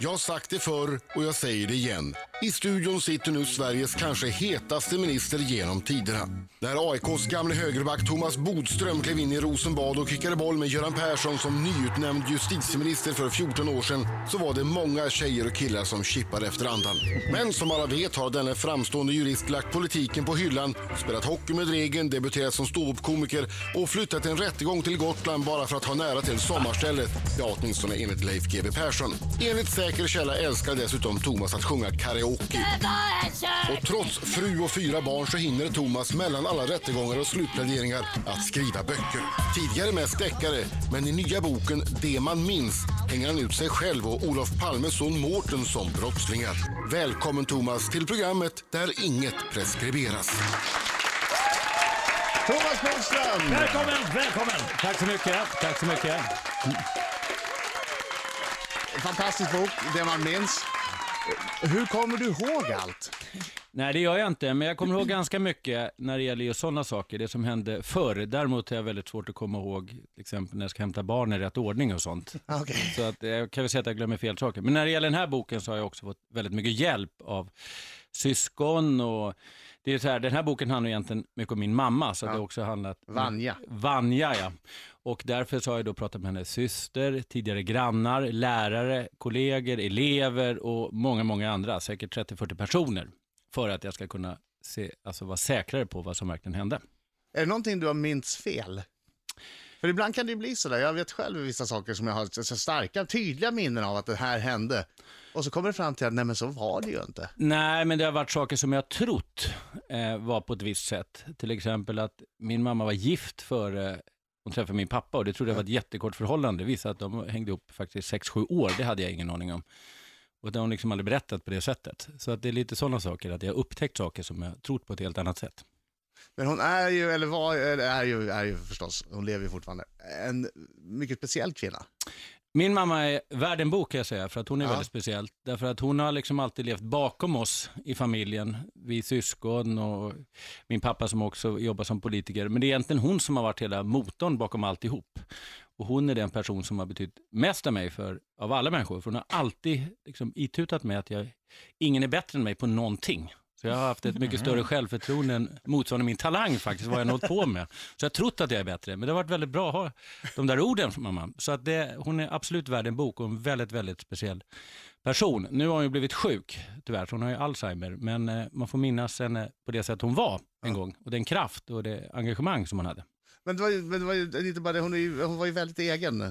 Jag har sagt det förr och jag säger det igen. I studion sitter nu Sveriges kanske hetaste minister genom tiderna. När AIKs gamle högerback Thomas Bodström klev in i Rosenbad och kickade boll med Göran Persson som nyutnämnd justitieminister för 14 år sedan så var det många tjejer och killar som kippade efter andan. Men som alla vet har denne framstående jurist lagt politiken på hyllan, spelat hockey med regeln, debuterat som ståuppkomiker och flyttat en rättegång till Gotland bara för att ha nära till sommarstället. Ja, åtminstone enligt Leif GW Persson. Enligt säker källa älskar dessutom Thomas att sjunga karaoke. Och trots fru och fyra barn så hinner Thomas mellan alla rättegångar och slutpläderingar att skriva böcker. Tidigare mest deckare, men i nya boken Det man minns hänger han ut sig själv och Olof Palmes son Mårten som brottslingar. Välkommen Thomas till programmet där inget preskriberas. Thomas Bodström! Välkommen, välkommen! Tack så mycket, tack så mycket. Fantastisk bok, Det man minns. Hur kommer du ihåg allt? Nej, det gör jag inte, men jag kommer ihåg ganska mycket när det gäller just sådana saker, det som hände förr. Däremot har jag väldigt svårt att komma ihåg, till exempel när jag ska hämta barn i rätt ordning och sånt. Okej. Så att, eh, jag kan väl säga att jag glömmer fel saker. Men när det gäller den här boken så har jag också fått väldigt mycket hjälp av syskon och det är så här, den här boken handlar egentligen mycket om min mamma, så det har också handlat... Vanja. Vanja, ja. Och därför så har jag då pratat med hennes syster, tidigare grannar, lärare, kollegor, elever och många, många andra, säkert 30-40 personer, för att jag ska kunna se, alltså vara säkrare på vad som verkligen hände. Är det någonting du har minns fel? För ibland kan det ju bli sådär, jag vet själv vissa saker som jag har så starka, tydliga minnen av att det här hände. Och så kommer det fram till att nej men så var det ju inte. Nej, men det har varit saker som jag trott eh, var på ett visst sätt. Till exempel att min mamma var gift före hon träffade min pappa och det trodde jag var ett jättekort förhållande. Det visade att de hängde ihop faktiskt 6-7 år, det hade jag ingen aning om. Och det har hon liksom aldrig berättat på det sättet. Så att det är lite sådana saker, att jag har upptäckt saker som jag trott på ett helt annat sätt. Men hon är ju, eller var, eller är ju, är ju förstås, hon lever ju fortfarande, en mycket speciell kvinna. Min mamma är värd en bok kan jag säga, för att hon är Ja. väldigt speciell. Därför att hon har liksom alltid levt bakom oss i familjen, vi syskon och min pappa som också jobbar som politiker. Men det är egentligen hon som har varit hela motorn bakom alltihop. Och hon är den person som har betytt mest av mig för, av alla människor. För hon har alltid liksom itutat mig att jag, ingen är bättre än mig på någonting. Så jag har haft ett mycket större självförtroende än motsvarande min talang faktiskt, vad jag nått på med. Så jag har trott att jag är bättre, men det har varit väldigt bra att ha de där orden från mamma. Så att det, hon är absolut värd en bok och en väldigt, väldigt speciell person. Nu har hon ju blivit sjuk, tyvärr, så hon har ju Alzheimer, men eh, man får minnas henne på det sätt hon var en gång och den kraft och det engagemang som hon hade. Men det var ju, men det var ju inte bara det, hon, ju, hon var ju väldigt egen eh,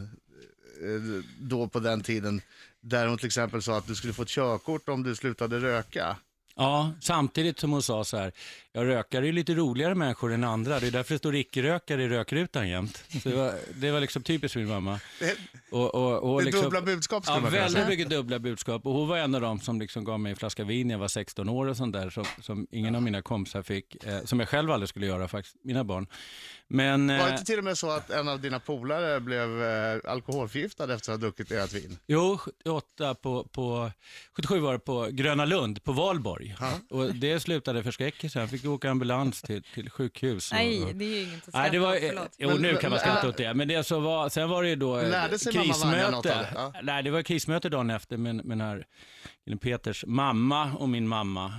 då på den tiden. Där hon till exempel sa att du skulle få ett körkort om du slutade röka. Ja, samtidigt som hon sa så här, jag rökare är lite roligare människor än andra, det är därför det står icke-rökare i rökrutan jämt. Så det, var, det var liksom typiskt för min mamma. Det, Och, och, och det är liksom, dubbla budskap skulle Ja, man kunna väldigt säga. mycket dubbla budskap. Och hon var en av dem som liksom gav mig en flaska vin när jag var 16 år och sånt där, som, som ingen av mina kompisar fick, eh, som jag själv aldrig skulle göra faktiskt, mina barn. Men, Var det eh, inte till och med så att en av dina polare blev eh, alkoholförgiftad efter att ha druckit ert vin? jo, 78 på, på, 77 var det på Gröna Lund, på Valborg. Och det slutade förskräckelse, han fick åka ambulans till, till sjukhus. och- Nej, och, det är ju inget att skratta Nej, det var, åt, förlåt. jo, nu kan man skratta åt det. Men det så var, sen var det ju då eh, Lärde sig mamma Vanja något av det? krismöte. Ja. Nej, det var krismöte dagen efter med, med den här Peters mamma och min mamma.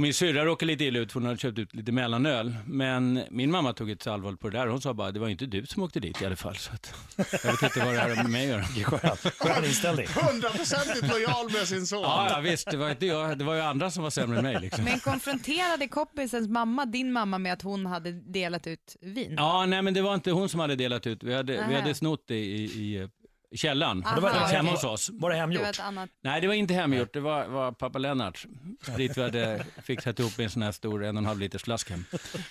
Och min syrra råkade lite illa ut för hon hade köpt ut lite mellanöl. Men min mamma tog ett så allvarligt på det där. Hon sa bara, det var inte du som åkte dit i alla fall. Så att, jag vet inte vad det här har med mig att göra. Skön, inställning. Hundraprocentigt lojal med sin son. Ja, ja, visst. Det var, inte jag, det var ju andra som var sämre än mig. Liksom. Men konfronterade kompisens mamma din mamma med att hon hade delat ut vin? Ja, nej men det var inte hon som hade delat ut. Vi hade, vi hade snott det i, i, Aha. Det var- hemma hos oss. Var det hemgjort? Nej, det var inte hemgjort. Det var, var pappa Lennart. Dit vi hade fixat ihop en sån här stor en och en halv liters flask hem.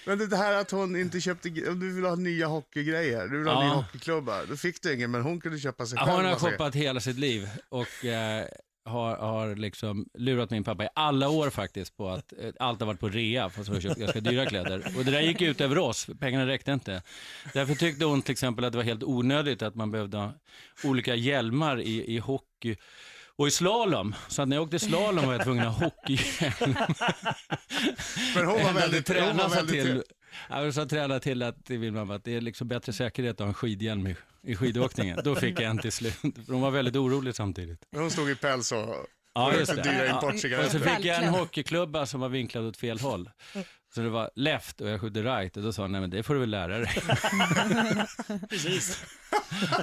Men det här att hon inte köpte, du vill ha nya hockeygrejer, du vill ha Ja. nya hockeyklubbar, då fick du ingen, men hon kunde köpa sig själv. Hon har shoppat hela sitt liv och eh, har, har liksom lurat min pappa i alla år faktiskt på att eh, allt har varit på rea fast hon har köpt ganska dyra kläder. Och det där gick ut över oss, pengarna räckte inte. Därför tyckte hon till exempel att det var helt onödigt att man behövde ha olika hjälmar i, i hockey och i slalom. Så att när jag åkte slalom var jag tvungen att ha hockeyhjälm. Men hon var väldigt, hon var väldigt, till- Jag sa träna till att, min mamma att det är liksom bättre säkerhet att ha en skidhjälm i, i skidåkningen. Då fick jag en till slut. Hon var väldigt orolig samtidigt. Hon stod i päls och... Ja, just Dyra det. importcigaretter. Och så fick jag en hockeyklubba som var vinklad åt fel håll. Så det var left och jag skjuter right och då sa hon, nej men det får du väl lära dig. Precis.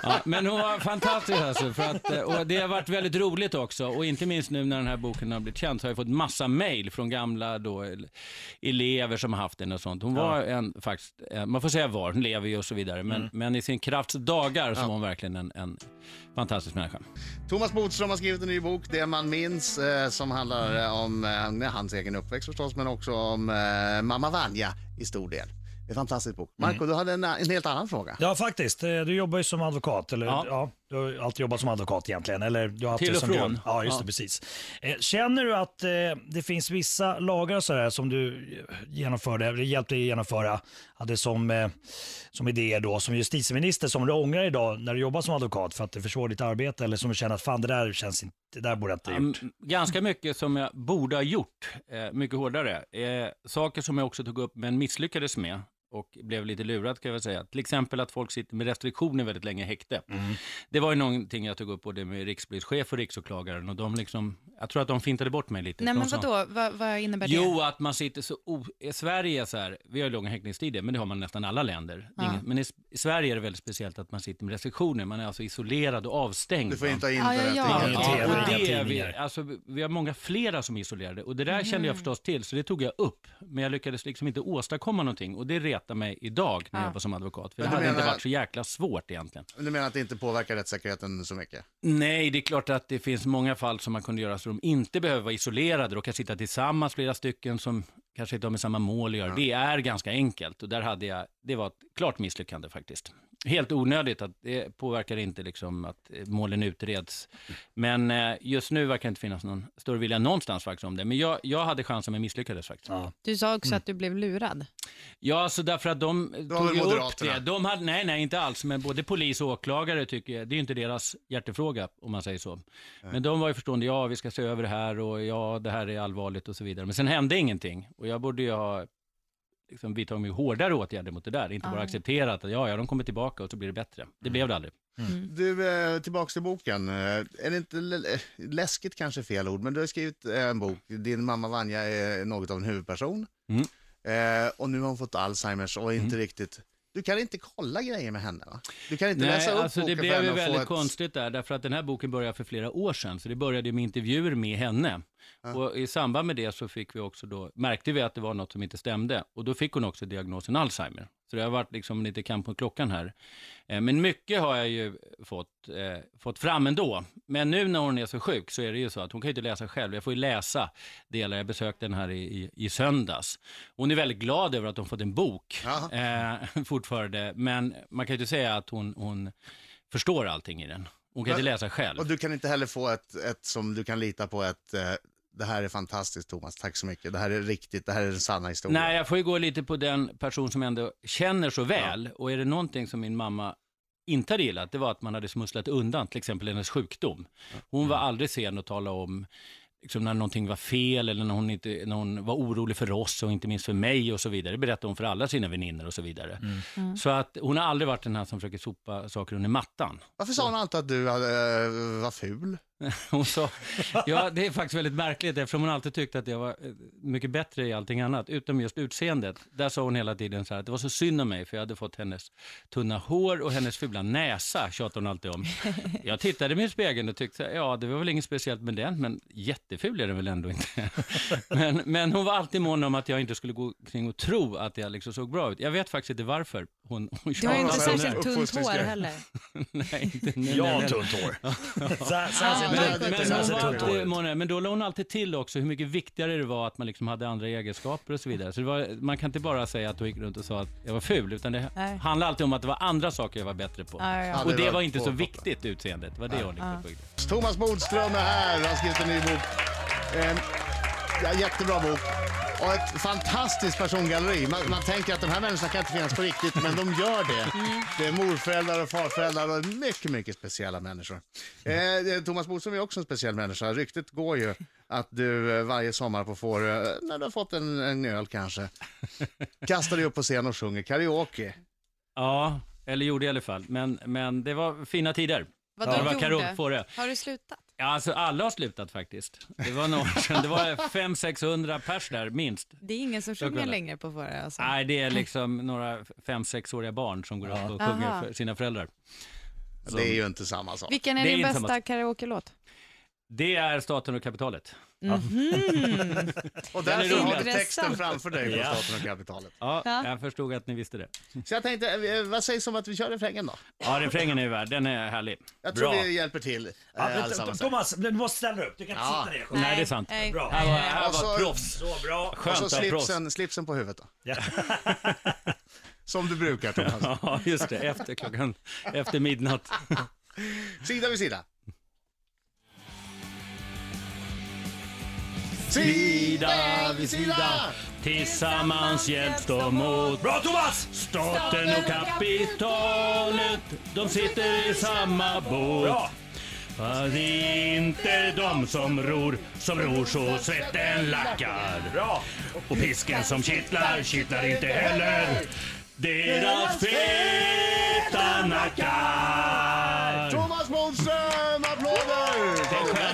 Ja, men hon var fantastisk alltså. För att, eh, och det har varit väldigt roligt också. Och inte minst nu när den här boken har blivit känd så har jag fått massa mail från gamla då, el- elever som har haft den och sånt. Hon var en, faktiskt, eh, man får säga var, hon lever ju och så vidare. Men, men i sin krafts dagar så var hon verkligen en, en fantastisk människa. Thomas Bodström har skrivit en ny bok, Det man minns, eh, som handlar om eh, hans egen uppväxt förstås, men också om eh, mamma Vanja i stor del. Det är en fantastisk bok. Marco, du hade en, en helt annan fråga. Ja, faktiskt. Eh, Du jobbar ju som advokat, eller Ja. ja. Du har alltid jobbat som advokat egentligen. Eller du har Till och från. grund. Ja, just Ja. det, precis. Eh, Känner du att eh, det finns vissa lagar så här som du eh, genomförde, eller hjälpte dig genomföra, hade som, eh, som idéer då, som justitieminister, som du ångrar idag när du jobbar som advokat för att det försvårar ditt arbete, eller som du känner att fan det där känns inte, det där borde jag inte ha gjort. Mm, Ganska mycket som jag borde ha gjort, eh, mycket hårdare. Saker som jag också tog upp men misslyckades med och blev lite lurad kan jag väl säga. Till exempel att folk sitter med restriktioner väldigt länge i häkte. Det var ju någonting jag tog upp både med rikspolischef och riksåklagaren och de liksom, jag tror att de fintade bort mig lite. Nej men sa- vadå, vad, vad innebär det? Jo, att man sitter så... O... I Sverige är så här, vi har ju långa häktningstider, men det har man nästan alla länder. Ja. inget- Men i, i Sverige är det väldigt speciellt att man sitter med restriktioner. Man är alltså isolerad och avstängd. Du får inte ha Ja, ja, internet. ja. och det är vi, alltså, vi har många flera som är isolerade och det där kände jag förstås till, så det tog jag upp. Men jag lyckades liksom inte åstadkomma någonting och det retar mig idag när Ja. jag var som advokat. För Men det hade inte menar- varit så jäkla svårt egentligen. Du menar att det inte påverkar rättssäkerheten så mycket? Nej, det är klart att det finns många fall som man kunde göra så de inte behöver vara isolerade. De kan sitta tillsammans, flera stycken som kanske inte har med samma mål att göra. Det är ganska enkelt och där hade jag, det var ett klart misslyckande faktiskt. Helt onödigt, att det påverkar inte liksom att eh, målen utreds. Men eh, just nu verkar det inte finnas någon större vilja någonstans faktiskt om det. Men jag, jag hade chansen men misslyckades faktiskt. Ja. Du sa också Mm. att du blev lurad. Ja, så därför att de tog ju upp det. De hade, nej, nej, inte alls. Men både polis och åklagare tycker jag, det är ju inte deras hjärtefråga om man säger så. Men de var ju förstående, ja vi ska se över det här och ja det här är allvarligt och så vidare. Men sen hände ingenting och jag borde ju ha liksom vidtagit mycket hårdare åtgärder mot det där. Inte bara accepterat att ja, ja, de kommer tillbaka och så blir det bättre. Det blev det aldrig. Du, eh, tillbaks till boken. Eh, Är det inte eh, läskigt kanske fel ord, men du har skrivit en bok. Din mamma Vanja är något av en huvudperson. Mm. Eh, och nu har hon fått Alzheimers och inte riktigt... Du kan inte kolla grejer med henne va? Du kan inte Nej, läsa upp alltså det boken för blev ju väldigt ett... konstigt där, därför att den här boken började för flera år sedan, så det började med intervjuer med henne. Och i samband med det så fick vi också då, märkte vi att det var något som inte stämde, och då fick hon också diagnosen Alzheimer. Så det har varit liksom lite kamp mot klockan här. Eh, Men mycket har jag ju fått, eh, fått fram ändå. Men nu när hon är så sjuk så är det ju så att hon kan ju inte läsa själv. Jag får ju läsa delar. Jag besökte den här i, i, i söndags. Hon är väldigt glad över att hon fått en bok Ja. eh, fortfarande. Men man kan ju inte säga att hon, hon förstår allting i den. Hon kan Men- inte läsa själv. Och du kan inte heller få ett, ett som du kan lita på, ett eh, det här är fantastiskt Thomas, tack så mycket. Det här är riktigt, det här är den sanna historien. Nej, jag får ju gå lite på den person som ändå känner så väl. Och är det någonting som min mamma inte hade gillat, det var att man hade smusslat undan till exempel hennes sjukdom. Hon var aldrig sen att tala om liksom, när någonting var fel eller när hon, inte, när hon var orolig för oss och inte minst för mig och så vidare. Det berättade hon för alla sina vänner och så vidare. Så att hon har aldrig varit den här som försöker sopa saker under mattan. Varför sa hon alltid att du hade, eh, var ful? Hon sa, ja det är faktiskt väldigt märkligt eftersom hon alltid tyckte att jag var eh, mycket bättre i allting annat, utom just utseendet. Där sa hon hela tiden så här att det var så synd om mig för jag hade fått hennes tunna hår och hennes fula näsa, tjatade hon alltid om. Jag tittade i min spegel och tyckte, ja det var väl inget speciellt med den, men jätteful är den väl ändå inte. Men, men hon var alltid mån om att jag inte skulle gå kring och tro att jag liksom såg bra ut. Jag vet faktiskt inte varför hon, hon Du har ju Ja, inte särskilt tunt hår heller. Nej, inte nu. Jag nej, har nej. tunt hår. Så- så här Ja, det- Men, Så här hon ser var tunt hår alltid, ut. Mona, men då la hon alltid till också hur mycket viktigare det var att man liksom hade andra egenskaper och så vidare. Så det var, man kan inte bara säga att hon gick runt och sa att jag var ful, utan det Nej. handlade alltid om att det var andra saker jag var bättre på. Ja, ja, ja. Ja, Och det det var var inte så viktigt utseendet, det var det hon liksom tog. Thomas Bodström är här, han har skrivit en ny bok. Eh, Ja, jättebra bok. Och ett fantastiskt persongalleri. Man, man tänker att de här människorna kan inte finnas på riktigt, men de gör det. Det är morföräldrar och farföräldrar och mycket, mycket speciella människor. Eh, Thomas Bodström är också en speciell människa. Ryktet går ju att du eh, varje sommar på Fårö, eh, när du har fått en, en öl kanske, kastar dig upp på scen och sjunger karaoke. Ja, eller gjorde i alla fall. Men, men det var fina tider. Vadå det var gjorde? karaoke på det. Har du slutat? Ja, alltså alla har slutat faktiskt. Det var några år sedan. Det var 500-600 pers där, minst. Det är ingen som sjunger längre på Fårö alltså. Nej, det är liksom några 5-6-åriga barn som går upp och sjunger Aha. för sina föräldrar. Så Det är ju inte samma sak. Vilken är Det är din inte bästa samma- karaoke-låt? Det är staten och kapitalet. Och Den är därför har du texten Intressant. framför dig på Ja. Staten och kapitalet. Ja, Ja. jag förstod att ni visste det. Så jag tänkte, eh, vad sägs om att vi kör refrängen då? Ja, refrängen är värd. Den är härlig. Jag tror Bra. vi hjälper till eh, Ja, allesammans. här. Thomas, du måste ställa upp. Du kan inte Ja. sitta ner. Nej, det är sant. Nej. Bra. Här var, här Och var så- proffs. Så bra. Och Skönt så att ha proffs. slipsen, slipsen på huvudet då. Ja. Som du brukar Thomas. Ja, just det. Efter klockan, efter midnatt. Sida vid sida. Sida vid sida, tillsammans hjälps de åt. Bra Thomas! Staten och kapitalet, de sitter i samma båt. Fast det är inte de som ror, som ror så svetten lackar. Och pisken som kittlar, kittlar inte heller deras feta nackar.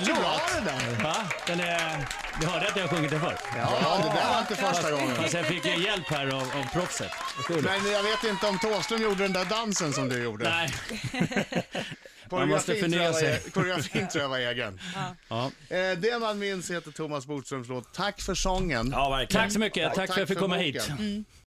Ju bra låt. det där. Va? Den är... Du hörde att jag sjungit den förr? Ja, det där var inte första gången. Fast jag fick ju hjälp här av, av proffset. Men jag vet inte om Thåström gjorde den där dansen som du gjorde. Nej. Man måste förnya tror jag var- sig. Koreografin tror jag var egen. Ja. Eh, Det man minns heter Thomas Bodströms låt. Tack för sången. Ja, verkligen. Tack så mycket. Tack, för att jag fick komma hit. boken.